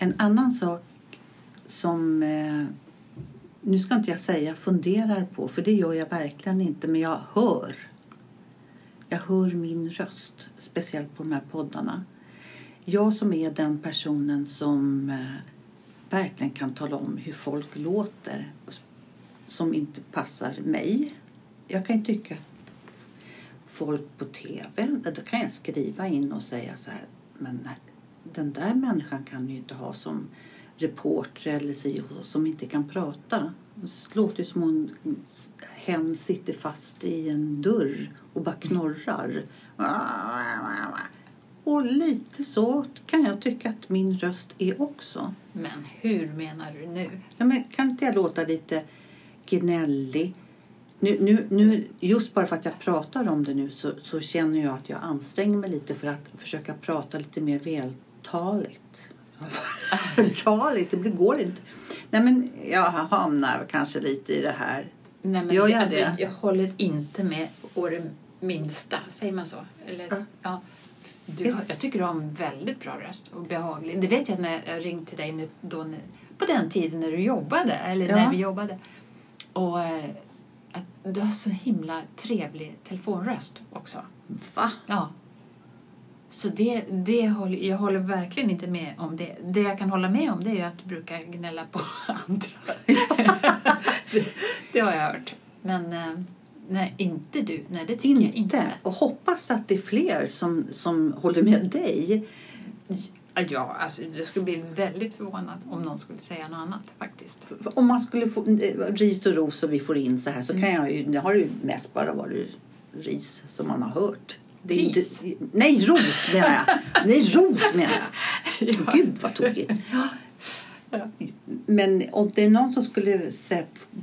En annan sak som, eh, nu ska inte jag säga funderar på, för det gör jag verkligen inte, men jag hör. Jag hör min röst, speciellt på de här poddarna. Jag som är den personen som eh, verkligen kan tala om hur folk låter som inte passar mig. Jag kan ju tycka att folk på tv, då kan jag skriva in och säga så här, men den där människan kan ju inte ha som reporter eller si som inte kan prata. Det låter som om hen sitter fast i en dörr och bara knorrar. Och lite så kan jag tycka att min röst är också. Men hur menar du nu? Ja, men kan inte jag låta lite gnällig? Nu, nu, nu, just bara för att jag pratar om det nu så, så känner jag att jag anstränger mig lite för att försöka prata lite mer vältaligt. Vältaligt, det går inte. Nej men jag hamnar kanske lite i det här. Nej, men jag alltså, det? Jag håller inte med å det minsta. Säger man så? Eller, Ja. ja. Du, jag tycker du har en väldigt bra röst och behaglig. Det vet jag när jag ringde till dig nu, då, på den tiden när du jobbade, eller Ja. när vi jobbade. Och eh, att du har så himla trevlig telefonröst också. Va? Ja. Så det, det håller, jag håller verkligen inte med om det. Det jag kan hålla med om det är att du brukar gnälla på andra. det, det har jag hört. Men eh, nej, inte du. Nej, det tycker jag inte. Och hoppas att det är fler som, som håller med dig. Ja, alltså, jag skulle bli väldigt förvånad om någon skulle säga något annat faktiskt. Om man skulle få eh, ris och ros och vi får in så här så kan jag ju, det har ju mest bara varit ris som man har hört. Det är inte- nej, ros menar jag. Nej, ros menar jag. Ja. Gud vad tokigt. Men om det är någon som skulle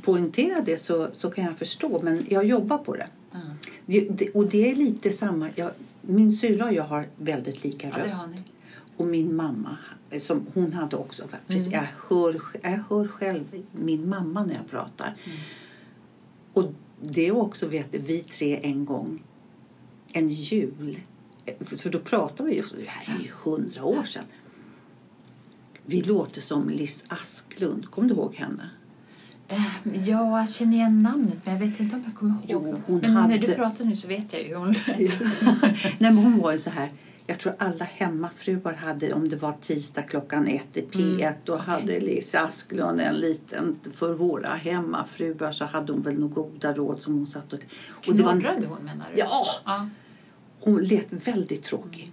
poängtera det så, så kan jag förstå. Men jag jobbar på det. Mm. Det- det- Och det är lite samma. Jag, min syrra och jag har väldigt lika Ja, röst. Och min mamma, som hon hade också. Precis, Mm. jag, hör, jag hör själv min mamma när jag pratar. Mm. Och det är också vet vi tre en gång, en jul. För för då pratade vi just det här är ju hundra år sedan. Vi låter som Liss Asklund. Kommer du ihåg henne? Eh, Ja, jag känner igen namnet men jag vet inte om jag kommer ihåg. Jo, men när hade- du pratar nu så vet jag ju hon lät. Nej, men hon var ju så här. Jag tror alla hemmafruar hade, om det var tisdag klockan ett i P1, då okej. hade Liz Asklund en liten, för våra hemmafruar så hade hon väl några goda råd som hon satt och... och var, Knorrade hon menar du? Ja! ja. Hon lät väldigt tråkig.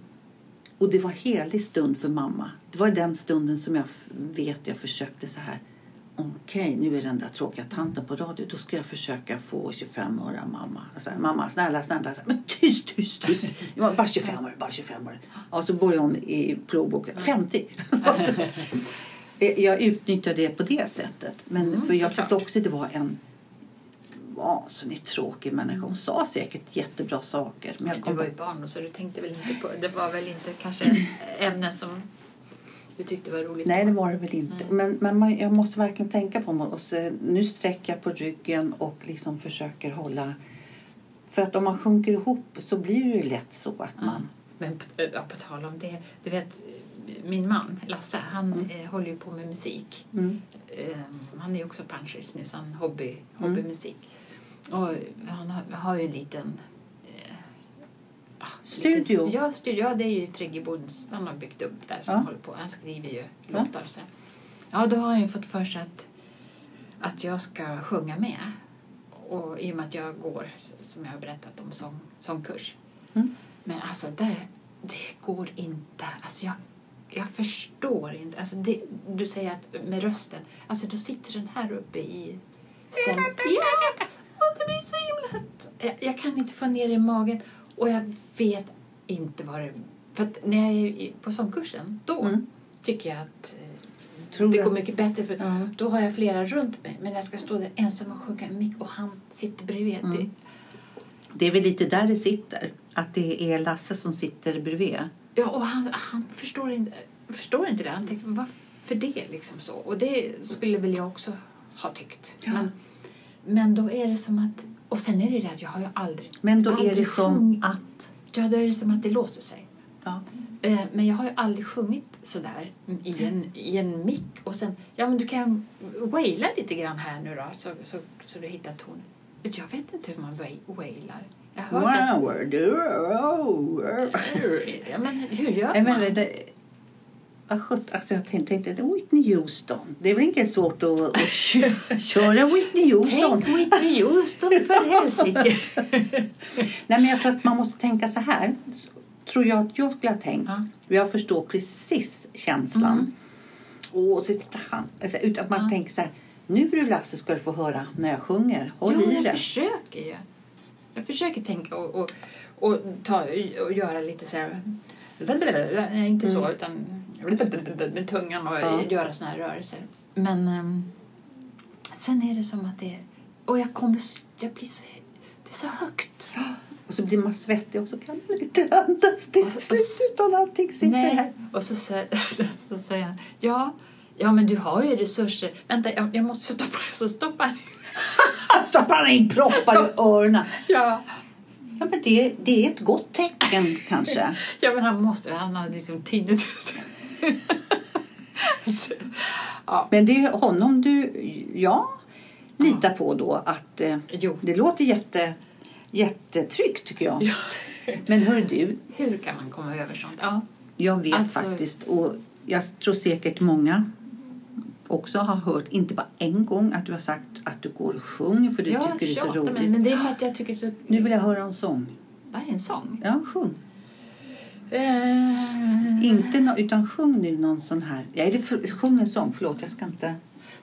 Och det var helig stund för mamma. Det var den stunden som jag vet jag försökte så här. Okej, nu är den där tråkiga tanten på radio. Då ska jag försöka få 25 öre av mamma. Alltså, mamma, snälla, snälla. Men tyst, tyst, tyst. Ja, bara 25 öre, bara 25 öre. Ja, så började hon i plånboken. 50. Alltså, eh, jag utnyttjade det på det sättet. Men Mm, för jag tyckte också det var en vansinnigt tråkig människa. Hon sa säkert jättebra saker. Men jag Men du var ju barn så du tänkte väl inte på det var väl inte kanske ämnen som du tyckte var roligt? Nej, det var det väl inte. Men, men man, jag måste verkligen tänka på mig. Och så, nu sträcker jag på ryggen och liksom försöker hålla... För att om man sjunker ihop så blir det ju lätt så att man... Men på, ja, på tal om det, du vet min man Lasse, han eh, håller ju på med musik. Mm. Eh, han är ju också punchis nu, så han hobby, Mm. Och han har, har ju en liten... Eh, ja, Studio? Ja, studio. Ja, det är ju Friggebodens han har byggt upp där. Som Ja. håller på. Han skriver ju Ja. låtar. Så. Ja, då har han ju fått för sig att, att jag ska sjunga med. Och i och med att jag går, som jag har berättat om, sång, sångkurs. Mm. Men alltså, det, det går inte. Alltså, jag, jag förstår inte. Alltså, det, du säger att med rösten. Alltså, då sitter den här uppe i stämman. Ja, det blir så himla. Jag, jag kan inte få ner det i magen. Och jag vet inte vad det... För när jag är på sångkursen, då Mm. tycker jag att eh, Tror det jag. går mycket bättre. För Ja. Då har jag flera runt mig. Men jag ska stå där ensam och sjunga mick och han sitter bredvid. Mm. Det, Det är väl lite där det sitter. Att det är Lasse som sitter bredvid. Ja, och han, han förstår, inte, förstår inte det. Han tänker, varför det? Liksom så. Och det skulle väl jag också ha tyckt. Ja. Men, men då är det som att... Och sen är det det att jag har ju aldrig... Men då är det aldrig som sjungit. att... Ja, då är det som att det låser sig. Ja. Eh, Men jag har ju aldrig sjungit sådär i en, i en mick och sen, ja men du kan waila lite grann här nu då så, så, så du hittar tonen. Jag vet inte hur man wa- wailar. Jag att, Wow, oh. ja, men hur gör man? det, alltså jag tänkte, tänkte Whitney Houston. Det är väl inte svårt att, att kö- köra Whitney Houston. Tänk Whitney Houston för helsike! Nej, men jag tror att man måste tänka så här. Så Tror jag att jag skulle ha tänkt. Ja. Jag förstår precis känslan. Och så han. Alltså, utan att man Ja. tänker så här. Nu du Lasse ska du få höra när jag sjunger. Håll Jo, i jag det. försöker ju. Jag försöker tänka och, och, och, ta, och göra lite så här... Nej, inte så, utan med tungan och Ja. göra såna här rörelser. Men ehm, sen är det som att det... Och jag kommer... Jag blir så... Det är så högt. Och så blir man svettig och så kan man inte andas till slut utan allting sitter här. Nej. Och så, sä- så säger han, ja, ja, men du har ju resurser. Vänta, jag, jag måste stoppa. Så stoppar han. Stoppar han in proppar i öronen. Ja. Ja, men det, det är ett gott tecken kanske. Ja, men han måste. Han har liksom tinnitus. Så, ja, Men det är honom du, ja, litar på då att eh, det låter jätte, jättetryggt tycker jag. Ja. Men hör du, Hur kan man komma över sånt? Ja. jag vet Alltså- faktiskt och jag tror säkert många också har hört, inte bara en gång, att du har sagt att du går och sjunger för du jag tycker det är så roligt. men, men det är för att jag tycker så... Nu vill jag höra en sång. Vad är en sång? Ja, sjung. Eh, Inte nå, utan sjung nu någon sån här. Ja, är det för, sjung en sång, förlåt jag ska inte.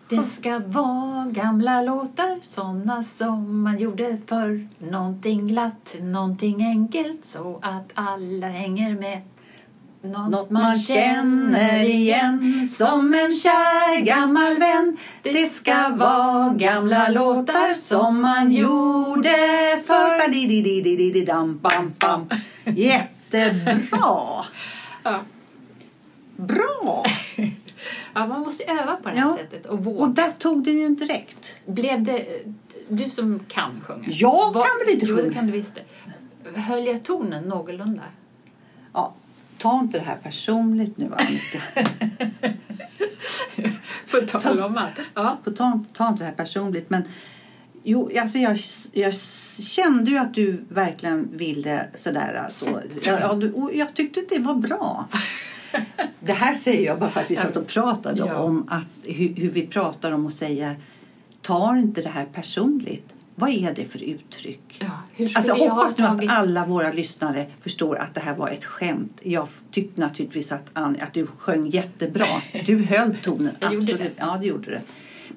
Det ska vara gamla låtar, såna som man gjorde förr. Någonting glatt, någonting enkelt, så att alla hänger med. Något, man känner igen som en kär gammal vän. Det ska vara gamla låtar som man gjorde förr. Jättebra! Ja. Bra! ja, man måste öva på det här Ja. sättet och Och våga. där tog du ju direkt. Blev det... Du som kan sjunga. Jag Vad- kan väl inte jo, sjunga? det kan du visst. Höll jag tonen någorlunda? Ta inte det här personligt nu Annika. På tal om att... Ja. På ta, ta inte det här personligt. Men jo, alltså jag, jag kände ju att du verkligen ville sådär. Alltså. Ja, ja, du, och jag tyckte det var bra. Det här säger jag bara för att vi satt och pratade Ja. om att, hur, hur vi pratar om och säger ta inte det här personligt. Vad är det för uttryck? Ja, Alltså, jag hoppas nu att alla våra lyssnare förstår att det här var ett skämt. Jag tyckte naturligtvis att, Ann, att du sjöng jättebra. Du höll tonen. Jag gjorde det. Ja, det gjorde det.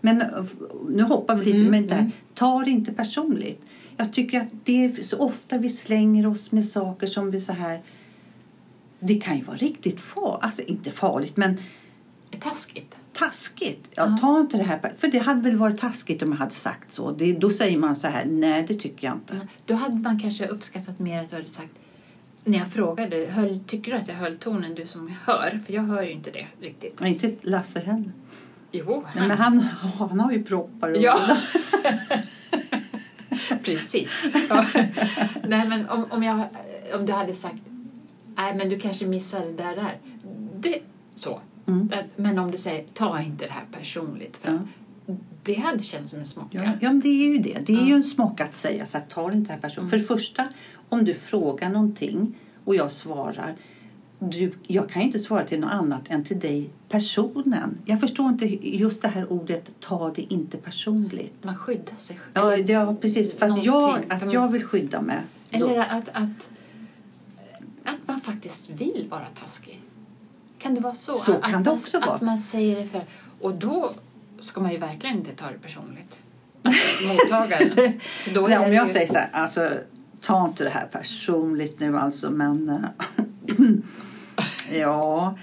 Men eh, nu hoppar vi lite. Mm, men det här, mm. ta det inte personligt. Jag tycker att det är så ofta vi slänger oss med saker som vi så här... Det kan ju vara riktigt farligt. Alltså inte farligt, men Taskigt. Taskigt. Ja, Ja. Ta inte det här. För det hade väl varit taskigt om jag hade sagt så. Det, då säger man så här, nej det tycker jag inte. Då hade man kanske uppskattat mer att du hade sagt när jag frågade, höll, tycker du att jag höll tonen du som hör? För jag hör ju inte det riktigt. Och inte Lasse heller. Jo, Nej, men han, han har ju proppar. och- Ja. Precis. Ja. Nej, men om, om, jag, om du hade sagt nej, men du kanske missade det där där. Det, så. Mm. Men om du säger ta inte det här personligt. För Ja. Det hade känts som en smocka. Ja, ja, men det är ju det. Det är Ja. ju en smock att säga så här, ta det inte här personen. Mm. För det första, om du frågar någonting och jag svarar. Du, jag kan ju inte svara till något annat än till dig, personen. Jag förstår inte just det här ordet, ta det inte personligt. Man skyddar sig själv. Ja, det- ja precis. För att jag, att jag vill skydda mig. Då- Eller att, att, att man faktiskt vill vara taskig. Kan det vara så? Så att kan det man, också att vara. man säger det för... Och då ska man ju verkligen inte ta det personligt. Mottagaren. Då Nej, om jag ju- säger så här, alltså, ta inte det här personligt nu alltså, men... eh, ja,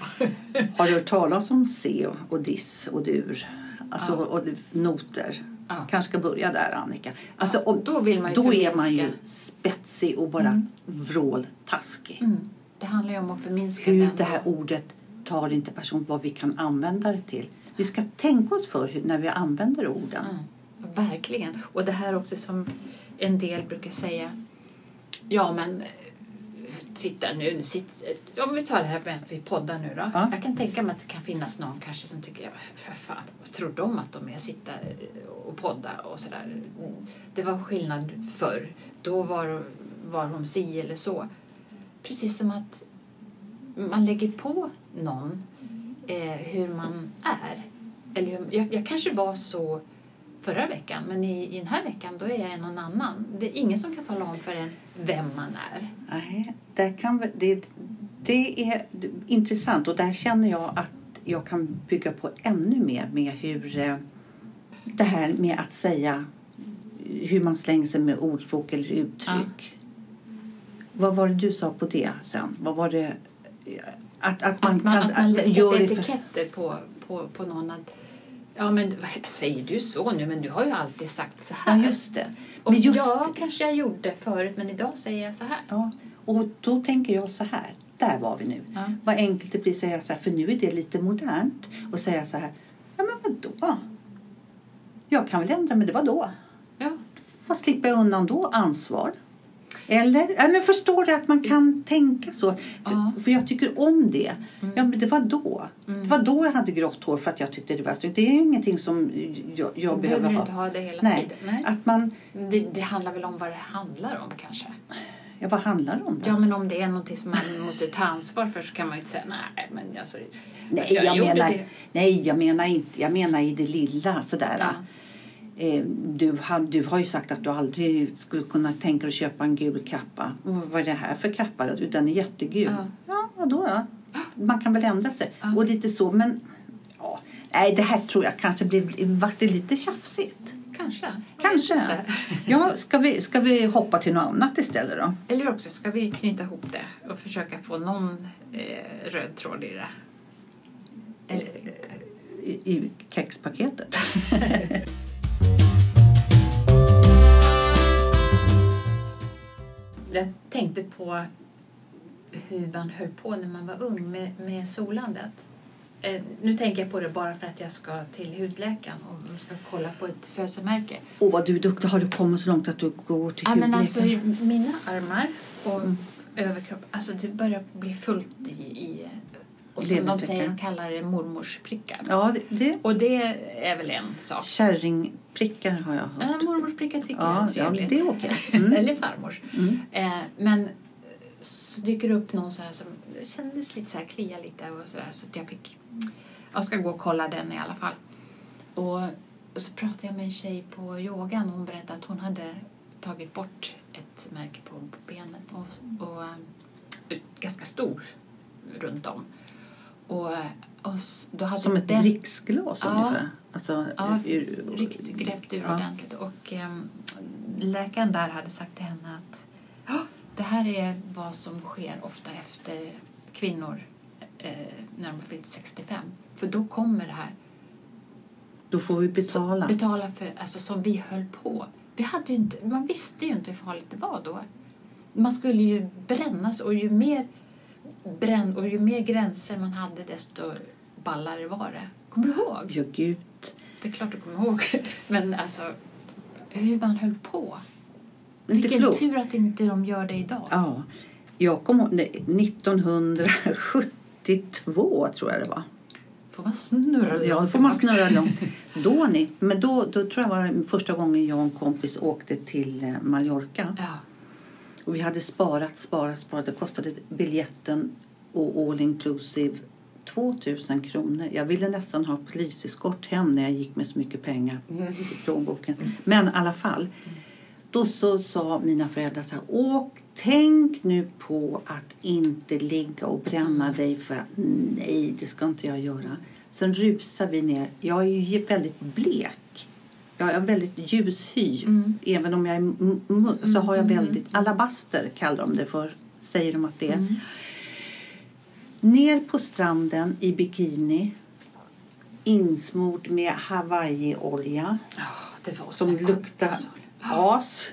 har du hört talas om C och diss och dur? Alltså, Ja. och noter. Ja. Kanske ska börja där, Annika. Alltså, Ja, om, då vill man ju då är man ju spetsig och bara Mm. vråltaskig. Mm. Det handlar ju om att förminska Hur den. det här ordet tar inte person vad vi kan använda det till. Vi ska tänka oss för hur, när vi använder orden. Mm, verkligen. Och det här också som en del brukar säga. Ja, men sitta nu, nu sitter, om vi tar det här med att vi poddar nu då. Ja. Jag kan tänka mig att det kan finnas någon kanske som tycker, ja, för fan, vad tror de att de är sitta och podda och sådär. Det var skillnad förr. Då var, var de si eller så. Precis som att man lägger på någon eh, hur man är. Eller hur, jag, jag kanske var så förra veckan, men i, i den här veckan då är jag någon annan. Det är ingen som kan tala om för en vem man är. Nej, det, kan, det, det är intressant och där känner jag att jag kan bygga på ännu mer med hur eh, det här med att säga hur man slänger sig med ordspråk eller uttryck. Vad var det du sa på det sen? Vad var det? Att, att man, Att man, kan, att man för, etiketter på, på, på någon. Att, ja, men säger du så nu? Men du har ju alltid sagt så här. Ja, just det. Och Men just, ja, kanske jag gjorde förut, men idag säger jag så här. ja, och då tänker jag så här. Där var vi nu. Ja. Vad enkelt det blir att säga så här, för nu är det lite modernt. Och säga så här, ja men vadå? Jag kan väl ändra mig, det var då. Ja. Vad slipper jag undan då? Ansvar. Eller? Ja, men förstår du att man kan tänka så? För, Ja. för jag tycker om det. Mm. Ja, men det var då. Det var då jag hade grått hår för att jag tyckte det var snyggt. Det är ingenting som jag, jag behöver behöver ha. inte ha det hela Nej. tiden. Nej. Att man, Det, det handlar väl om vad det handlar om kanske. ja, vad handlar det om då? Ja, men om det är någonting som man måste ta ansvar för så kan man ju inte säga nej, men alltså, Nej, jag, gjorde menar, det. nej, jag menar inte. Jag menar i det lilla sådär. Ja. Eh, Du har, du har ju sagt att du aldrig skulle kunna tänka dig att köpa en gul kappa. Vad är det här för kappa? då? Den är jättegul. Ja. Ja, vadå då? Man kan väl ändra sig. Ja. Och lite så, men... Ja, nej, det här tror jag kanske blev, vart det lite tjafsigt. Kanske. Kanske. Ja, ska vi, ska vi hoppa till något annat istället då? Eller också ska vi knyta ihop det och försöka få någon eh, röd tråd i det. Eller, I, i kexpaketet. Jag tänkte på hur man höll på när man var ung med, med solandet. Eh, nu tänker jag på det bara för att jag ska till hudläkaren och ska kolla på ett födelsemärke. Åh, vad du är duktig. Har du kommit så långt att du går till Ja, men hudläkaren? alltså, mina armar och Mm. överkropp, alltså det börjar bli fullt i, i och som de säger, de kallar det mormorsprickar. Ja, det, det Och det är väl en sak. Kärringprickar har jag hört. Ja, mormorsprickar tycker Ja, jag är ja, trevligt. det är okej. Mm. Eller farmors. Mm. Eh, men så dyker det upp någon så här som kändes lite så här, klia lite och så där. Så att jag fick, jag ska gå och kolla den i alla fall. Och, och så pratade jag med en tjej på yogan och hon berättade att hon hade tagit bort ett märke på benet och, och eh, ganska stor runt om. Och, och s- då hade Som ett den, dricksglas Ja. ungefär. Alltså, Ja, ur, riktigt greppt ur Ja. ordentligt. Och ehm, läkaren där hade sagt till henne att "Ja, det här är vad som sker ofta efter kvinnor eh, när de har fyllt 65. För då kommer det här. Då får vi betala. Så, betala för, alltså som vi höll på. Vi hade inte, man visste ju inte hur farligt det var då. Man skulle ju brännas och ju mer, bränn, och ju mer gränser man hade desto ballare var det. Kommer du ihåg? Ja, gud. Det är klart du kommer ihåg. Men alltså, hur man höll på. Inte Vilken klokt. tur att inte de gör det idag. Ja. Jag kom ihåg, nej, 1972 tror jag det var. Får man snurra Ja, då får man snurra långt. Då, ni, men då, då tror jag var första gången jag och en kompis åkte till eh, Mallorca. Ja. Och vi hade sparat, sparat, sparat. Det kostade biljetten och all inclusive 2000 kronor. Jag ville nästan ha poliseskort hem när jag gick med så mycket pengar i plånboken. Men i alla fall. Då så sa mina föräldrar så här. Åk, tänk nu på att inte ligga och bränna dig för att nej, det ska inte jag göra. Sen rusar vi ner. Jag är ju väldigt blek. Jag är väldigt ljus hy. Mm. Även om jag är så har jag väldigt alabaster kallar de det för. Säger de att det är. Mm. Ner på stranden i bikini. Insmord med Hawaii-olja. Var Som gott. as.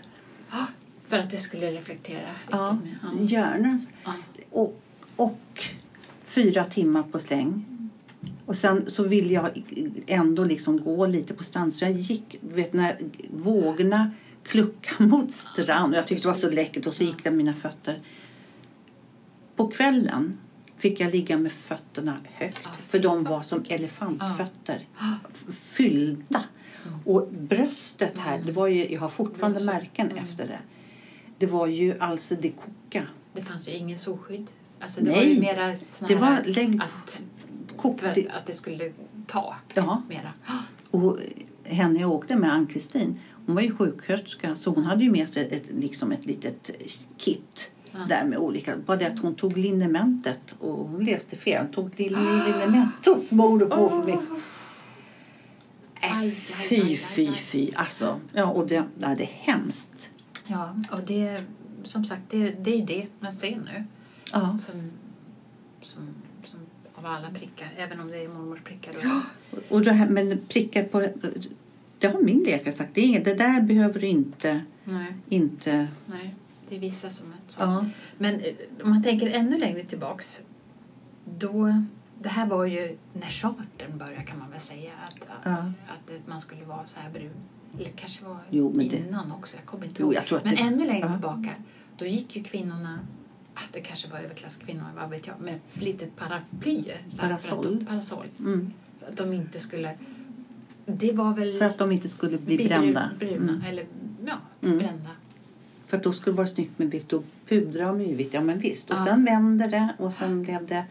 Ja, För att det skulle reflektera Ja, gärna. Ja. Och, och fyra timmar på släng. Och sen så ville jag ändå liksom gå lite på strand. Så jag gick, vet när vågorna kluckade mot strand. Och jag tyckte det var så läckert. Och så gick det mina fötter. På kvällen fick jag ligga med fötterna högt. Ja, för de var som elefantfötter. F- Fyllda. Och bröstet här, det var ju, jag har fortfarande märken Mm. efter det. Det var ju alltså det koka. Det fanns ju ingen solskydd. Alltså det Nej, var ju mera Det var här lägg att, för det, att det skulle ta Ja. mera. Och henne jag åkte med, Ann-Kristin, hon var ju sjuksköterska så hon hade ju med sig ett, liksom ett litet kit Ja. där med olika. Bara det att hon tog linementet och hon läste fel. Hon tog till liniment och smorde på för mig. Aj, Äh, fy, fy, fy. Alltså, ja, och det, ja, det är hemskt. Ja, och det, som sagt, det, det är ju det man ser nu. Ja. Som, som, som av alla prickar, även om det är mormors prickar. Och, Och det här, men prickar på... Det har min läkare sagt. Det, är, inget- det där behöver du inte... nej, inte nej, det är vissa som är så. ja. Men eh, om man tänker ännu längre tillbaks. Då, det här var ju när chartern började kan man väl säga. Att, att, Ja. att man skulle vara så här brun. Eller kanske var Jo, men det- innan också. Jag kommer inte Jo, ihåg. Men det- ännu längre ja. tillbaka. Då gick ju kvinnorna det kanske var överklasskvinnor, vad vet jag, med lite paraplyer. Parasoll. de- parasoll. Mm. Att de inte skulle... Det var väl... För att de inte skulle bli brända. Bruna, Mm. eller ja, Mm. brända. För att då skulle det vara snyggt med vitt och pudra ju vitt. Ja men visst. Och Ja. sen vände det och sen blev det...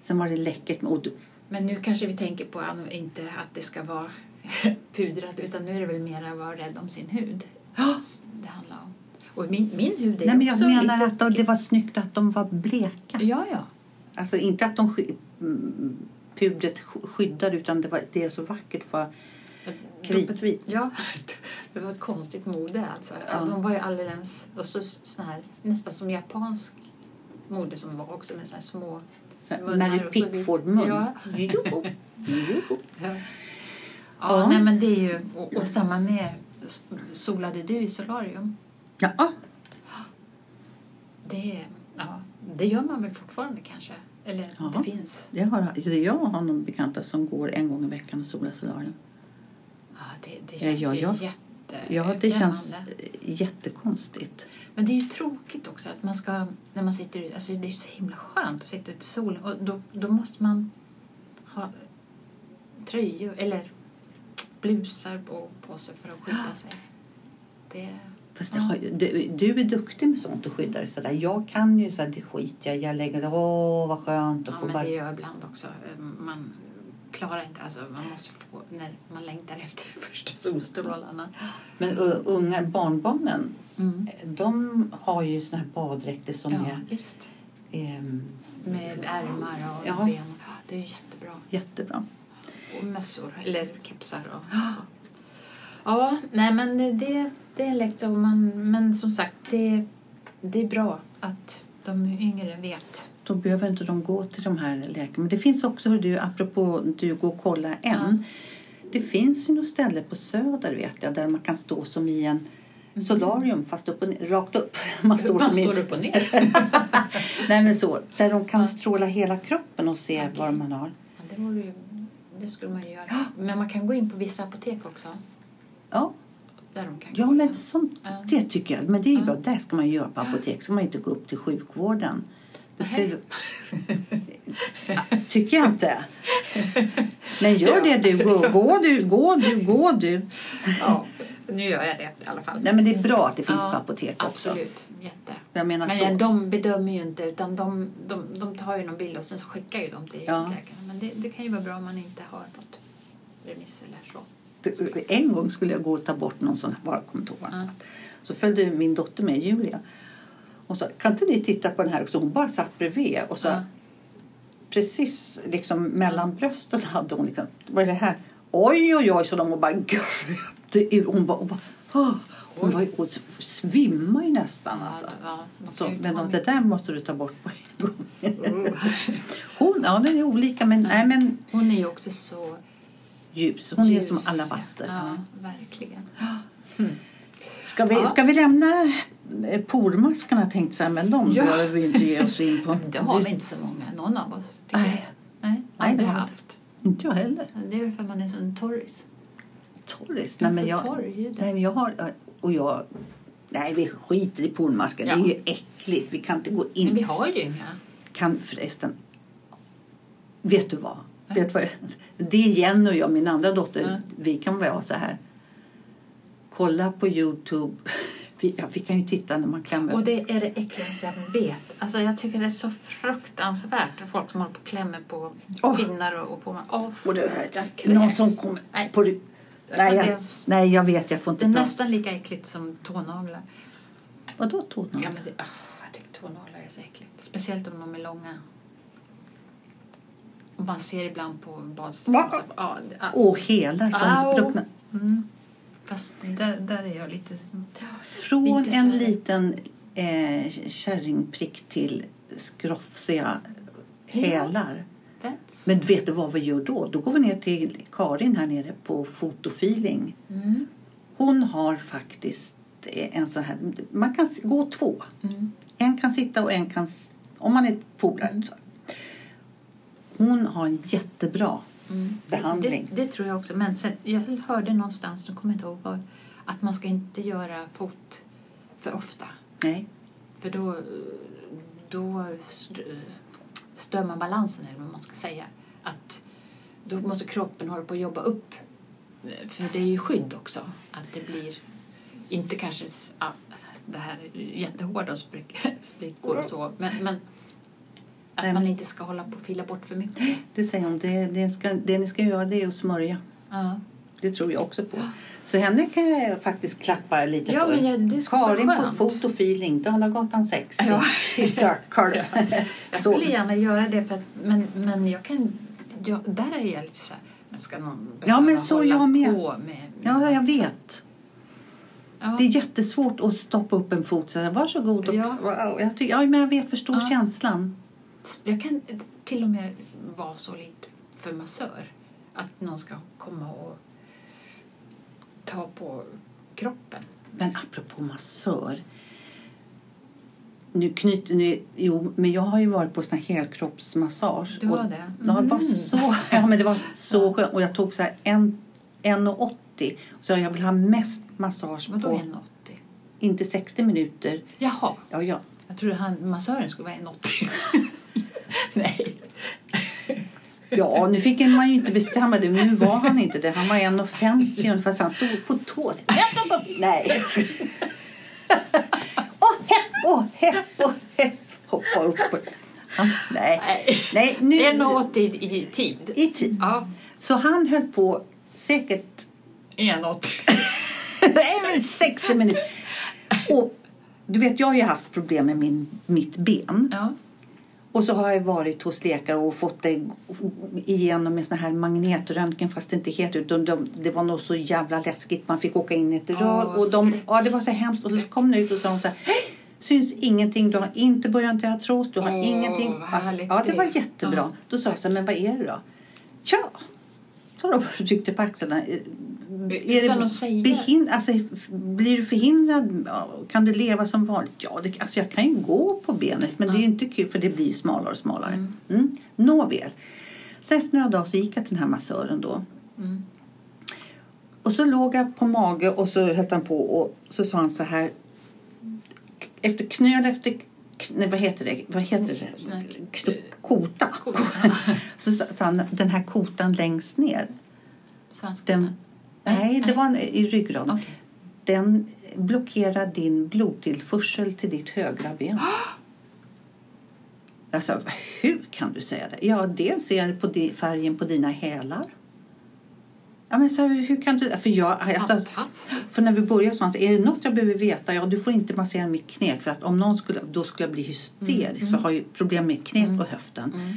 Sen var det läckert. med- Och Men nu kanske vi tänker på inte att det ska vara pudrat utan nu är det väl mer att vara rädd om sin hud. Det handlar om. Och min, min hud är nej men jag också menar att det var snyggt att de var bleka. Ja, ja. Alltså inte att de sky, mm, pudret sk- skyddade utan det, var, det är så vackert. För kritvit. Ja, det var ett konstigt mode alltså. Ja. De var ju alldeles... Och så sån här, nästan som japansk mode som var också med såna här små munnar Mary Pickford-mun. Ja. Jo, jo. Ja, Ja. nej men det är ju... Och, och samma med... Solade du i solarium? Ja, Det, ja, det gör man väl fortfarande kanske? Eller Ja. det finns? det har, alltså, jag har någon bekanta som går en gång i veckan och solar solarium. Ja, det, det känns ja, ju ja. jätte Ja, det känns jättekonstigt. Men det är ju tråkigt också att man ska, när man sitter ute, alltså det är så himla skönt att sitta ute i solen och då, då måste man ha tröjor eller blusar på, på sig för att skydda sig. Det, Fast det har, du, du är duktig med sånt och skyddar dig sådär. Jag kan ju såhär, det skiter jag. Jag lägger det, åh vad skönt att ja, men bara... det gör jag ibland också. Man klarar inte, alltså man måste få, när man längtar efter de första solstrålarna. Men uh, unga barnbarnen, Mm. de har ju såna här baddräkter som Ja, är visst. ehm, Med ärmar och Ja. ben. Det är jättebra. jättebra. Och mössor, eller kepsar och så. Ja, nej men det, det, är så. Man, men som sagt, det, det är bra att de yngre vet. Då behöver inte de gå till de här läkarna. Men det finns också, hur du, apropå du går och kolla en. Ja. Det finns ju något ställe på Söder vet jag där man kan stå som i en solarium fast upp och ner, rakt upp. Man står Man som står upp och ner. Nej men så, där de kan stråla hela kroppen och se Okej. vad man har. Ja, det, ju, det skulle man ju göra. Men man kan gå in på vissa apotek också. Ja, Där de kan ja men sånt, Ja. det tycker jag. Men det är ju Ja. bra, det ska man göra på apotek. ska man inte gå upp till sjukvården. Det ska ju... tycker jag inte. Men gör det du. Gå, gå du, gå du, gå du. Ja, nu gör jag det i alla fall. Nej men det är bra att det finns Ja, på apotek också. Absolut, jätte. Jag menar Men så. de bedömer ju inte utan de, de, de tar ju någon bild och sen så skickar ju de till Ja. läkaren. Men det, det kan ju vara bra om man inte har fått remiss eller så. En gång skulle jag gå och ta bort någon sån här, han Ja. satt. Så följde min dotter med, Julia. Och sa, kan inte ni titta på den här? Så hon bara satt bredvid. Och så Ja. precis liksom mellan brösten hade hon liksom, vad är det här? Oj, oj, oj, så de och bara gröpte ur. Hon bara, hon bara "Åh." hon, var, hon svimmade ju nästan alltså. Ja, de Så, kan ju men det där måste du ta bort på en gång. Oh. Hon, ja det är olika men, nej, men Hon är ju också så ljus. Hon är ljus. som alabaster. Ja, verkligen. Ska vi, Ja. ska vi lämna eh, pormaskarna tänkte jag, men de Ja. behöver vi inte ge oss in på. Det har vi inte så många, någon av oss. tycker Nej. jag. Nej, Nej, aldrig vi haft. Inte jag heller. Det är väl för att man är sån torris. Torris? Nej, men jag, torr nej, men jag har... Och jag... Nej, vi skiter i pormaskar. Ja. Det är ju äckligt. Vi kan inte gå Men vi in. har ju inga. kan förresten... Vet du vad? Vet vad det är Jenny och jag, min andra dotter, Ja. vi kan vara så här. Kolla på Youtube. Vi, ja, vi kan ju titta när man klämmer. Och det är det äckligaste jag vet. Alltså jag tycker det är så fruktansvärt. Folk som håller på och klämmer på Åh. pinnar och, och på... Oh, Och det här, någon som kommer Nej. på det. Nej, det, jag, nej, jag vet, jag får det inte är prata. nästan lika äckligt som tånaglar. Vadå tånaglar? Ja, men det, ah, jag tycker tånaglar är så äckligt. Speciellt om de är långa. Och man ser ibland på badstranden. så- Ja, Och hälar som Au. spruckna. mm. Fast där, där är jag lite... Från Lite en liten eh, kärringprick till skrofsiga hälar. That's... Men vet du vad vi gör då? Då går vi ner till Karin här nere på fotofeeling. Mm. Hon har faktiskt eh, en sån här... Man kan gå två. Mm. En kan sitta och en kan... Om man är polare. så. Hon har en jättebra Mm. behandling. Det, det tror jag också. Men sen, jag hörde någonstans, nu kommer jag inte ihåg att man ska inte göra fot för ofta. Nej. För då, då st- stör man balansen, eller vad man ska säga. Att då måste kroppen hålla på att jobba upp. För det är ju skydd också. Att det blir inte kanske ja, det här jättehårda sprick, sprickor och så. Men, men att Nej, man inte ska hålla på och fila bort för mycket. Det säger hon. Det, det, ska, det ni ska göra det är att smörja. Ja. Det tror jag också på. Så henne kan jag faktiskt klappa lite Ja, för. men jag- det Karin på fotofeeling, Dalagatan 60 Ja. i Stockholm. Jag Så- skulle gärna göra det, för att, men, men jag kan... Jag, där är jag lite så här... Men ska någon Ja, men så jag med. På med, Ja, jag vet. Ja. Det är jättesvårt att stoppa upp en fot och säga varsågod. Och, Ja. wow, jag, tycker, ja, men jag vet, förstår Ja. känslan. Jag kan till och med vara så lite för massör. Att någon ska komma och ta på kroppen. Men apropå massör. Nu knyter ni, jo, men jag har ju varit på sån här helkroppsmassage. Du har det? Ja, det var Mm. så, ja, men det var så skönt. Och jag tog så här en, 1,80. Så jag vill ha mest massage Vadå på, 1,80? inte 60 minuter. Jaha, Ja, ja. jag trodde han, massören skulle vara 1,80. Nej. Ja, nu fick man ju inte bestämma det. Men nu var han inte det. Han var 1,50 ungefär. Så han stod på tå. Nej. Åh, hepp, åh, hepp, åh, hepp. Hoppa upp. Nej. Nej, nu. 1,80 i tid. I tid. Ja, Så han höll på säkert 1,80. nej, men 60 minuter. Och du vet, jag har ju haft problem med min, mitt ben. Ja. Och så har jag varit hos läkare och fått det igenom med sån här magnetröntgen fast det inte heter utan de, det var nog så jävla läskigt. Man fick åka in i ett rör Åh, och de, ja, det var så hemskt. Och så kom de ut och sa så här, Hej! syns ingenting, du har inte börjat till artros, du har Åh, ingenting. Alltså, ja, det var jättebra. Då sa jag så här, men vad är det då? Tja! Så de ryckte på axlarna. Är Utan det att säga. behind, alltså, blir du förhindrad? Kan du leva som vanligt? Ja, det, alltså jag kan ju gå på benet men det är inte kul för det blir smalare och smalare. Mm. Mm. Nåväl. Så efter några dagar så gick jag till den här massören då. Mm. Och så låg jag på mage och så höll han på och så sa han så här. Efter knöl efter nej, vad heter det? Vad heter det? Kno, kota. Kota. Så sa han den här kotan längst ner. Den, nej, det var en, i ryggraden. Okej. Den blockerar din blodtillförsel till ditt högra ben. Jag sa, hur kan du säga det? Ja, dels är det på färgen på dina hälar. Ja, men så här, hur kan du... För, jag, jag, Fantastiskt. för när vi började så han sa, är det något jag behöver veta? Ja, du får inte massera mitt knä för att om någon skulle, då skulle jag bli hysterisk. För jag har ju problem med knät och höften. Mm.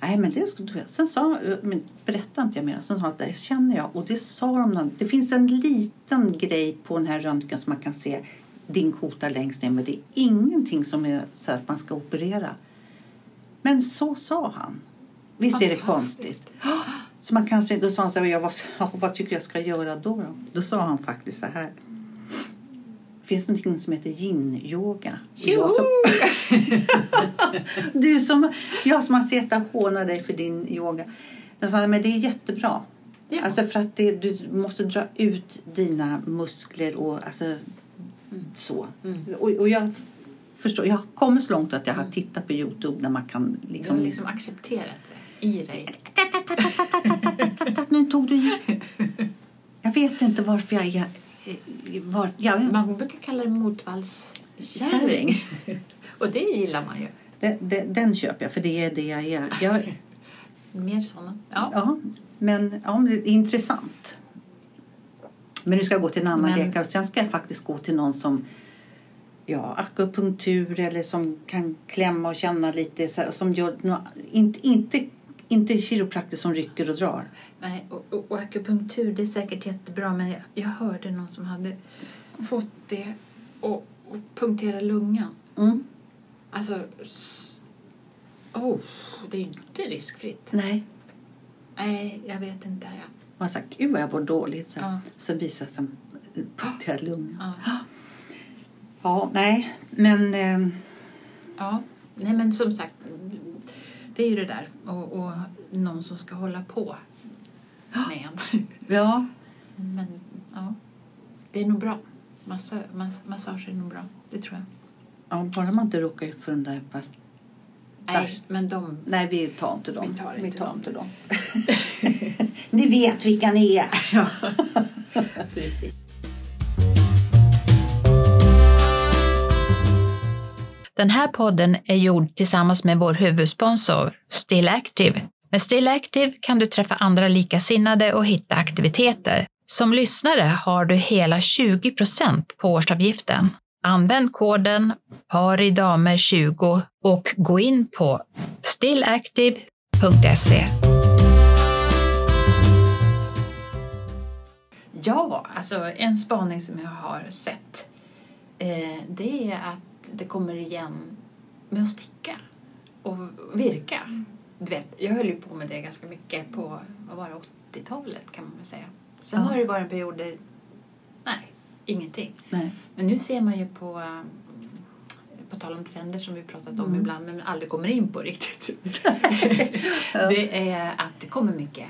Nej, men det skulle du. Sen sa, men berätta inte jag mer. Sen sa att det känner jag. Och det sa de. Det finns en liten grej på den här röntgen som man kan se din kota längst ner. Men det är ingenting som är så att man ska operera. Men så sa han. Visst är det konstigt? Så man kanske, då sa han så här, jag, vad, ja, vad tycker jag ska göra då, då? Då sa han faktiskt så här. Finns det någonting som heter yin-yoga? Jag som- du som, jag som har sett och håna dig för din yoga. Jag sa, men det är jättebra. Ja. Alltså för att det, du måste dra ut dina muskler och alltså så. Mm. Och, och jag förstår. Jag har kommit så långt att jag har tittat på Youtube där man kan Du liksom... har liksom accepterat det i dig. Nu tog du i. Jag vet inte varför jag är... eh, Var, jag, Man brukar kalla det motvallskärring. Kärring. Och det gillar man ju. den, den, den köper jag, för det är det jag är. Jag, Mer sådana. Ja. ja, men ja, men det är intressant. Men nu ska jag gå till en annan Men- läkare och sen ska jag faktiskt gå till någon som ja, akupunktur eller som kan klämma och känna lite så här, som gör inte, inte, inte kiropraktor som rycker och drar. Nej, och, och, och akupunktur det är säkert jättebra men jag, jag hörde någon som hade fått det och, och punktera lungan. Mm. Alltså, oh, det är inte riskfritt. Nej. Nej, jag vet inte. Ja. Man sa, gud vad jag mår dåligt. Så, Ja. så visar det sig punkterad lunga. Ja. Ja, nej, men eh, ja. Nej, men som sagt, det är ju det där. Och, och någon som ska hålla på med en. ja. Men ja, det är nog bra. Massa, mass, massage är nog bra. Det tror jag. ja, bara man inte råkar ut för den där fast Nej, men de... Nej, vi tar inte dem. Vi tar inte dem. inte dem. ni vet vilka ni är. Ja, precis. Den här podden är gjord tillsammans med vår huvudsponsor Still Active. Med Still Active kan du träffa andra likasinnade och hitta aktiviteter. Som lyssnare har du hela 20% på årsavgiften. Använd koden PARIDAMER20 och gå in på stillactive.se. Ja, alltså en spaning som jag har sett eh, det är att det kommer igen med att sticka och virka. Du vet, jag höll ju på med det ganska mycket på vad var det, 80-talet kan man väl säga. Sen Ja. har det varit en period där, nej, ingenting. Nej. Men nu ser man ju på, på tal om trender som vi pratat om Mm. ibland men aldrig kommer in på riktigt. Det är att det kommer mycket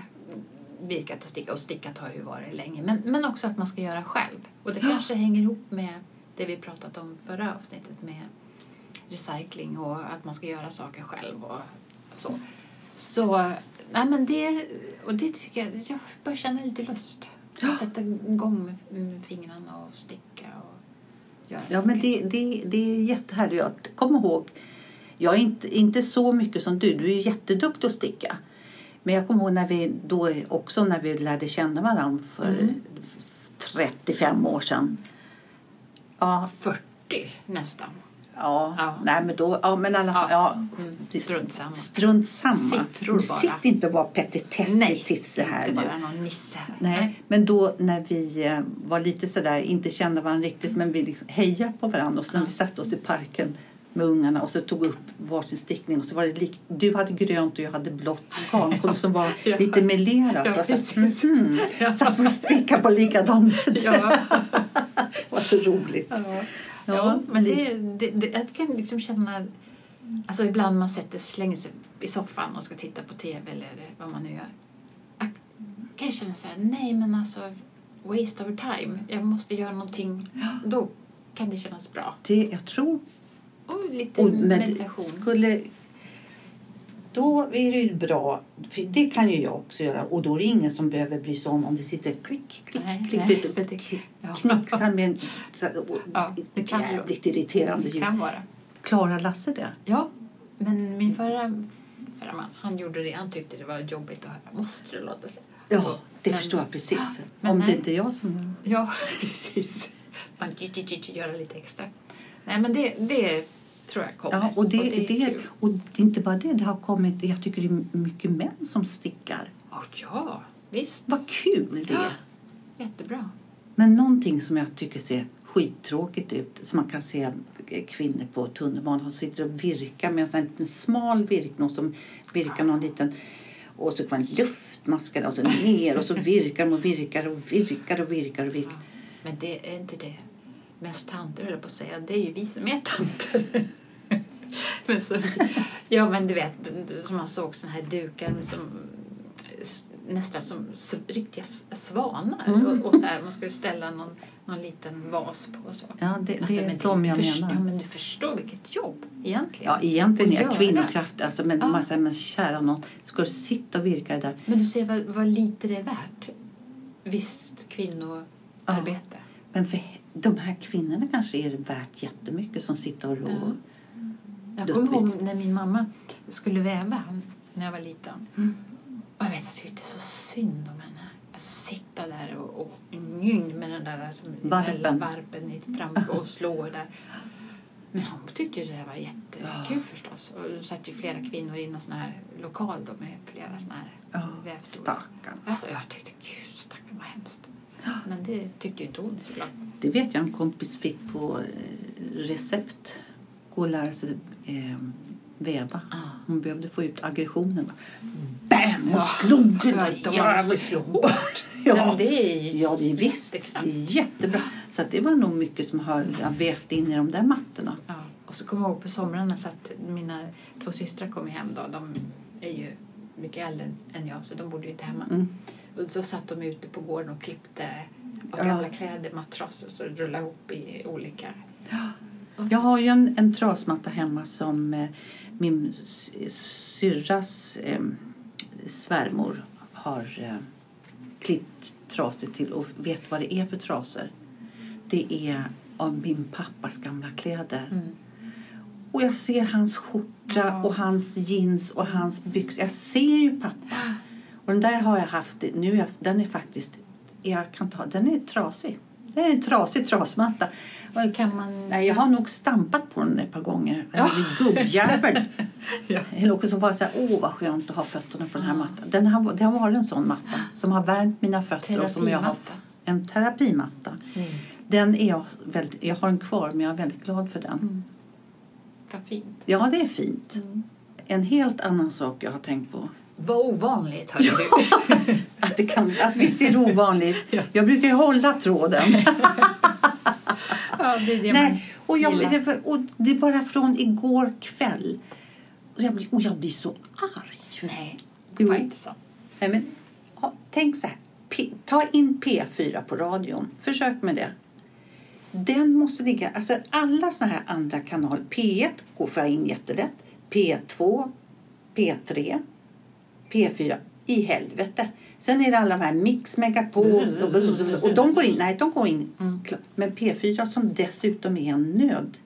virkat och stickat och stickat har ju varit länge. Men, men också att man ska göra själv. Och det kanske hänger ihop med det vi pratat om förra avsnittet med recycling och att man ska göra saker själv och så. Så, nej men det, och det tycker jag, jag börjar känna lite lust. Att sätta igång med, fingrarna och sticka och göra Ja, men saker. det, det, det är jättehärligt. Jag kommer ihåg, jag är inte, inte så mycket som du. Du är jätteduktig att sticka. Men jag kommer ihåg när vi då också när vi lärde känna varandra för Mm. 35 år sedan. Ja, 40 nästan. ja, Ja. nej men då, ja men alla fall, ja. Mm, strunt samma. Strunt samma. Siffror bara. Sitt inte och var petitessig tisse här inte nu. bara någon nisse. Nej, men då när vi eh, var lite sådär, inte kände varandra riktigt, men vi liksom hejade på varandra. Och så när vi satte oss i parken med ungarna och så tog upp varsin stickning och så var det lik, du hade grönt och jag hade blått garn som var Ja. lite melerat. Ja, och så, precis. mhm, Ja. Satt och stickade på likadan Ja. Så roligt. Ja, Ja, men det, det, det, jag kan liksom känna... Alltså ibland man sätter, slänger sig i soffan och ska titta på tv eller vad man nu gör. Jag kan känna så här, nej men alltså waste of time. Jag måste göra någonting. Då kan det kännas bra. Det, jag tror Och lite Och, meditation. skulle, då är det ju bra, för det kan ju jag också göra. Och då är det ingen som behöver bry sig om om det sitter klick, klick, Nej, klick. nej, lite det- ja. Knixar med en så och, Ja, det kan jävligt irriterande Det ljud. kan vara. Klarar Lasse det? Ja, men min förra, förra man, han gjorde det. Han tyckte det var jobbigt att höra. Måste det låta så? Ja, det Men- förstår jag precis. Men om det nej. inte är jag som det. Ja, precis. Man göra lite extra. Nej, men det, det tror jag kommer. Ja, och det, är det, och det är inte bara det, det har kommit, jag tycker det är mycket män som stickar. Åh, ja, visst. Vad kul det är. Ja. Jättebra. Men någonting som jag tycker ser skittråkigt ut, som man kan se kvinnor på tunnelbanan som sitter och virkar med en liten smal virknål som virkar någon liten och så får en luftmaska och så ner och så virkar de och virkar och virkar och virkar och virkar. Men det är inte det mest tanter höll på att säga. Det är ju vi som är tanter. Men så, ja, men du vet, som man såg såna här dukar som nästan som riktiga svanar. Mm. Och, och så här, man skulle ställa någon, någon liten vas på. Och så. Ja, det, det Alltså, är men de jag först- menar. Ja, men du förstår vilket jobb egentligen. Ja, egentligen är kvinnokraft, alltså, men Ja. man säger, men kära någon, ska du sitta och virka det där? Men du ser vad, vad lite det är värt. Visst kvinnoarbete. Men för de här kvinnorna kanske är det värt jättemycket som sitter och rår. Jag kommer ihåg när min mamma skulle väva när jag var liten. Mm. Och jag vet att jag tyckte så synd om henne. Alltså sitta där och, och njung med den där som Varpen. varpen i fram och slå där. Men hon tyckte ju det där var jättekul Ja. förstås. Och det satt ju flera kvinnor i någon sån här lokal då med flera såna här Ja, vävstolar. stackarn. Jag, tyckte gud stackarn vad hemskt. Men det tyckte ju inte hon såklart. Det vet jag en kompis fick på eh, recept. Gå och lära sig eh, väva. Ah. Hon behövde få ut aggressionen. Bam! Och slog den Ja, slå hårt. Ja. Men det är ju Ja, det är visst. Det är jättebra. Så det var nog mycket som har vävt in i de där mattorna. Ja. Och så kommer jag ihåg på somrarna så att mina två systrar kom hem då. De är ju mycket äldre än jag så de bodde ju inte hemma. Mm. Och så satt de ute på gården och klippte av Ja. gamla kläder, matrasser så rullade ihop i olika. Jag har ju en, en trasmatta hemma som eh, min syrras eh, svärmor har eh, klippt trasor till och vet vad det är för trasor. Det är av min pappas gamla kläder. Mm. Och jag ser hans skjorta Ja. och hans jeans och hans byxor. Jag ser ju pappa. Och den där har jag haft. Nu är jag, den är faktiskt... Jag kan ta, den är trasig. Det är en trasig trasmatta. Och Kan man... Nej, jag har nog stampat på den ett par gånger. Ja. Gubbjävel. Ja. Eller också så bara så här, åh vad skönt att ha fötterna på den här mattan. Den har, det har varit en sån matta som har värmt mina fötter. Och som jag har, en terapimatta. Mm. Den är jag, väldigt, jag har den kvar men jag är väldigt glad för den. Mm. Vad fint. Ja, det är fint. Mm. En helt annan sak jag har tänkt på. Vad ovanligt, hörde du. Att, det kan, att visst är det ovanligt. Ja. Jag brukar ju hålla tråden. ja, det är det Nej, och, jag, gillar. det, var- och det är bara från igår kväll. Och jag, blir, och jag blir så arg. Nej, det var inte så. Nej, men, ja, tänk så här. P, ta in P4 på radion. Försök med det. Den måste ligga... Alltså alla såna här andra kanaler. P1 går för in jättelätt. P2, P3, P4. I helvete. Sen är det alla de här Mix Megapol och, och de går in. Nej, de går in. Mm. Men P4 som dessutom är en nöd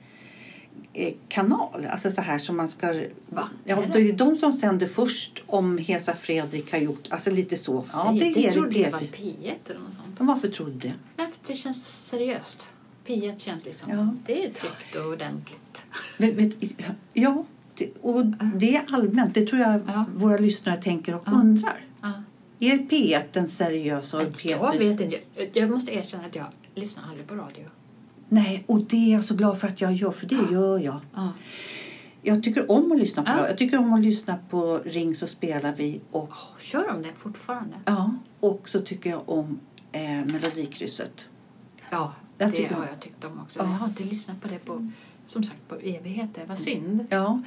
eh, kanal. Alltså så här som man ska... Va? Ja, det är de som sänder först om Hesa Fredrik har gjort... Alltså lite så. Ja, det är trodde jag var P4. P1 eller något sånt. Men varför tror du det? Nej, för det känns seriöst. P1 känns liksom... Ja. Det är tryggt och ordentligt. Vet, vet, ja, det, och det är allmänt. Det tror jag Ja. våra lyssnare tänker och Ja. undrar. Ja. Är P1 den seriösa och Jag P4? vet inte. Jag, jag måste erkänna att jag lyssnar aldrig på radio. Nej, och det är jag så glad för att jag gör, för det gör jag. Ja. Jag tycker om att lyssna på Ja. Jag tycker om att lyssna på Ring så spelar vi och Kör de det fortfarande? Ja, och så tycker jag om eh, Melodikrysset. Ja, Jag det har jag tyckt om också. Ja. Jag har inte lyssnat på det på, som sagt, på evigheter. Vad synd. Ja,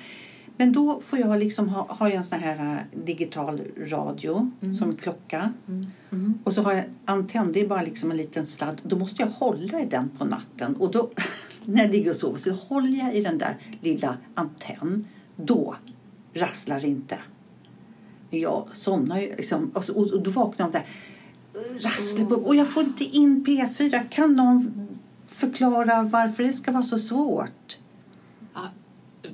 men då får jag liksom ha, har jag en sån här eh, digital radio Mm. som klocka. Mm. Mm. Och så har jag antenn, det är bara liksom en liten sladd. Då måste jag hålla i den på natten. Och då, när jag ligger och sover, så håller jag i den där lilla antenn. Då rasslar det inte. Jag somnar ju liksom, och, så, och, och då vaknar jag av där rasslet. på- Och jag får inte in P4. Kan någon förklara varför det ska vara så svårt? Ja,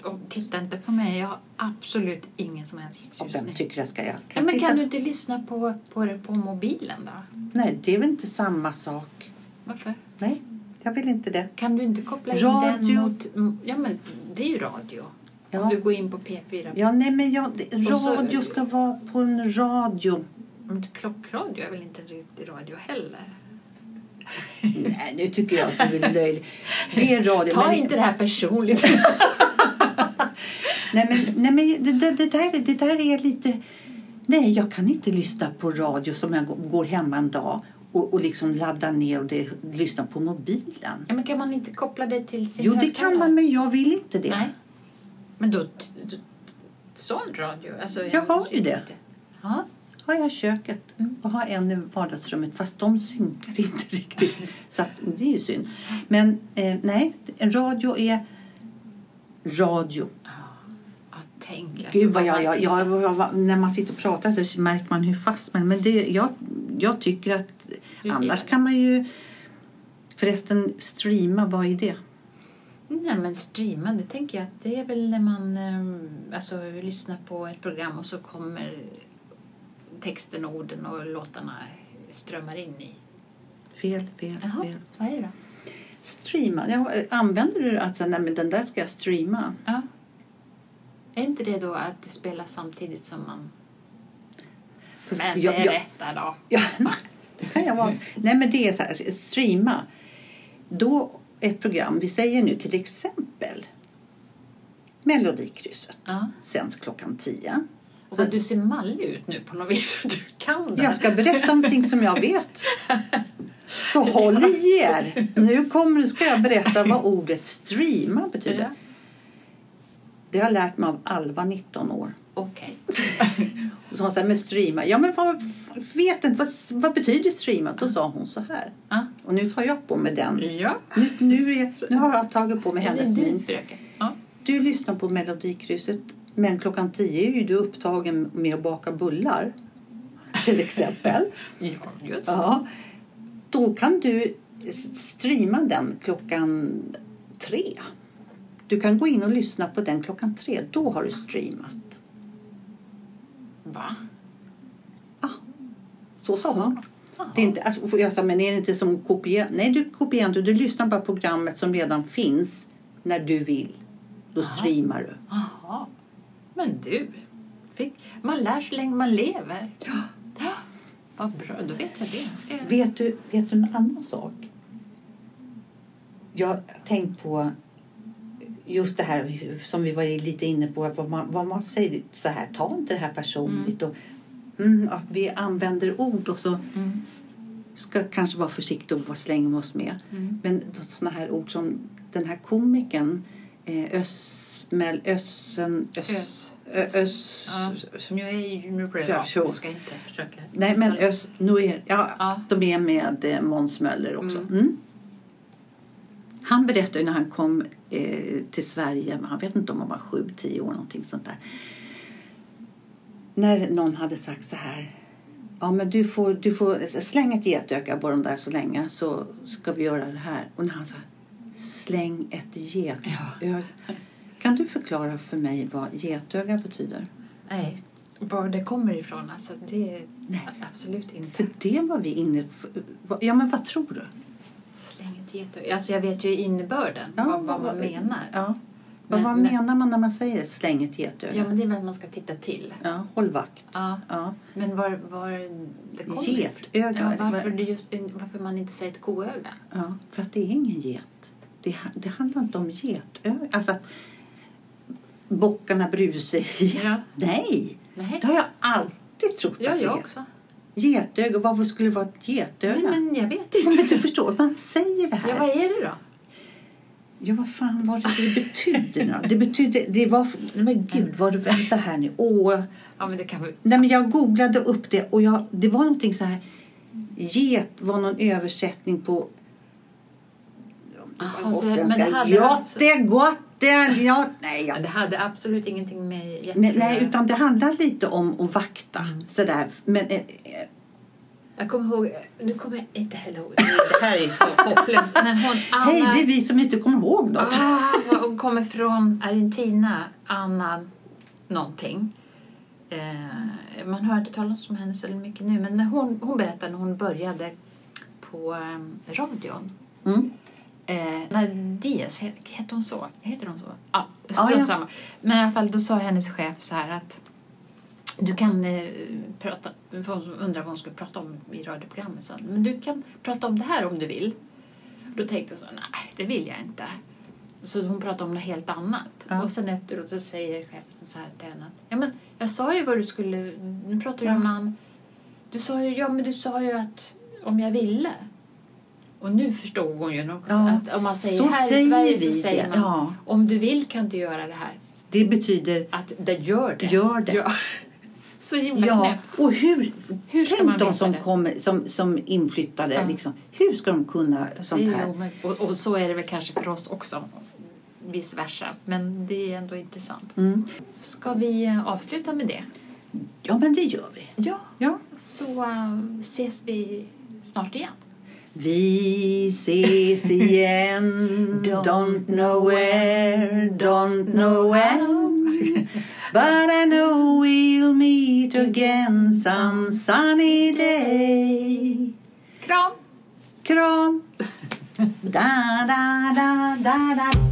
och titta inte på mig. Jag har absolut ingen som helst Och vem ljusning. tycker jag ska göra? Ja, men titta- kan du inte lyssna på, på det på mobilen då? Nej, det är väl inte samma sak. Varför? Nej, jag vill inte det. Kan du inte koppla in Radio. den mot... Ja, men det är ju radio. Ja. Om du går in på P4. Ja, nej, men jag, Och så- radio ska vara på en radio. Klockradio är väl inte riktig radio heller? Nej, nu tycker jag att du är löjlig. Det är radio. Ta men, inte det här personligt. Nej, men, nej, men det, det, det, där, det där är lite... Nej, jag kan inte lyssna på radio som jag går- hemma en dag och, och liksom laddar ner och det, lyssna på mobilen. ja, men kan man inte koppla det till sin Jo, det kan man, men jag vill inte det. Nej. Men då... Sån radio? Alltså, Jag har ju det. Ja. Har jag köket Mm. och har en i vardagsrummet. Fast de synkar inte riktigt. Så det är ju synd. Men eh, nej, radio är radio. Ja, tänk. alltså, Gud vad jag, jag, jag, när man sitter och pratar så märker man hur fast man Men det, jag, jag tycker att Du annars kan man ju förresten streama. Vad är det? Nej, men streama, det tänker jag att det är väl när man eh, alltså, lyssnar på ett program och så kommer texten, orden och låtarna strömmar in i. Fel, fel, Jaha, fel. vad är det då? Streama. Ja, använder du alltså, nej men den där ska jag streama? Ja. Är inte det då att det spelas samtidigt som man... För- Men jag- berätta då. Ja, det kan jag vara. Nej, men det är så här, streama. Då ett program, vi säger nu till exempel Melodikrysset, Ja. sänds klockan 10. Och vad du ser mallig ut nu på något vis. Du kan det. Jag ska berätta någonting som jag vet. Så håll i er! Nu kommer, ska jag berätta vad ordet streama betyder. Ja. Det har jag lärt mig av Alva, 19 år. Okej. Så hon sa, men streama, ja men vad, vet inte, vad, vad betyder streama? Då sa hon så här. Ja. Och nu tar jag på mig den. Ja. Nu, nu, är, nu har jag tagit på mig hennes min. Ja. Du lyssnar på Melodikrysset men klockan 10 är ju du upptagen med att baka bullar. Till exempel. ja, just Ja. Då kan du streama den klockan tre. Du kan gå in och lyssna på den klockan tre. Då har du streamat. Va? Så sa hon. Det är inte, alltså, jag sa, men är det inte som att kopiera? Nej, du kopierar inte. Du lyssnar på programmet som redan finns när du vill. Då Jaha. streamar du. Jaha. Men du, fick, man lär så länge man lever. Ja. Vad bra, då vet jag det. Jag... Vet du, vet du en annan sak? Jag har tänkt på just det här som vi var lite inne på. Vad man, vad man säger så här, ta inte det här personligt. Och, mm, att vi använder ord och så Mm. ska kanske vara försiktiga och vad slänger vi oss med. Mm. Men sådana här ord som den här komikern eh, Ösmel, Össen, Ös, Ös. Ös, Ja. Nu är ju nu blir det Ja. Vi ska inte försöka. Nej men Ös, Noer, ja, Ja. de är med eh, Måns Möller också. Mm. Mm. Han berättade när han kom eh, till Sverige, han vet inte om han var sju, tio år någonting sånt där. När någon hade sagt så här. Ja men du får, du får slänga ett getöga på dem där så länge så ska vi göra det här. Och när han sa släng ett getöga. Kan du förklara för mig vad getöga betyder? Nej, var det kommer ifrån alltså. Det Nej. absolut inte. För det var vi inne för, Ja men vad tror du? Släng ett getöga. Alltså jag vet ju innebörden. Ja, vad, vad man menar. Ja. Vad, Men- vad men- menar man när man säger släng ett getöga? Ja, men det är väl man ska titta till. Ja, håll vakt. Ja. Ja. Men var, var det kommer Getöga. Ja, varför, det just, varför man inte säger ett koöga? Ja, för att det är ingen get. Det, det handlar inte om getöga. Alltså att bockarna brusar i. Ja. Nej, Nej. det har jag alltid trott Ja, att det jag är. också. Getöga, varför skulle det vara ett getöga? Nej, men jag vet Ja, inte. men du förstår, man säger det här. Ja, vad är det då? Ja, vad fan var det det betydde? Det betydde, det var, men gud vad du, vänta här nu. Åh. Ja, men det kan vi... Nej, men jag googlade upp det och jag, det var någonting så här. Get var någon översättning på... Jaha, så det- men det hade Ja, alltså- det ja, nej, Ja, det hade absolut ingenting med Men, att nej, göra. utan det handlar lite om att vakta. Mm. Sådär. Men, eh, eh, Jag kommer ihåg... Nu kommer jag inte heller ihåg. Det här är så hopplöst. Men hon, Anna... hej, det är vi som inte kommer ihåg något. Ah, hon kommer från Argentina, Anna någonting. Eh, man hör inte talas om henne så mycket nu, men när hon, hon berättade när hon började på eh, radion. Mm. Eh, Diaz, he- heter hon så? Heter hon så? Ja, strunt ja. samma. Men i alla fall, då sa hennes chef så här att du kan eh, prata, hon undrade vad hon skulle prata om i radioprogrammet. Så, men du kan prata om det här om du vill. Då tänkte jag så, nej det vill jag inte. Så hon pratade om något helt annat. Ja. Och sen efteråt så säger chefen så här till henne att, ja men jag sa ju vad du skulle, nu pratar du Ja. om namn. Du sa ju, ja men du sa ju att om jag ville. Och nu förstod hon ju något. Ja. Att om man säger Så här säger i Sverige vi så säger man Ja. om du vill kan du göra det här. Det betyder Att det gör det. Gör det. Ja. Så himla Ja, knäppt. och hur, Hur ska tänk de som, det? kommer, som, som inflyttade. Ja. Liksom, hur ska de kunna sånt här? och, och så är det väl kanske för oss också. Vice versa. Men det är ändå intressant. Mm. Ska vi eh, avsluta med det? Ja, men det gör vi. Ja. Ja. Så eh, ses vi snart igen. Vi ses igen, don't know where, don't know when. But I know we'll meet again some sunny day. Kram! Kram! Da, da, da, da, da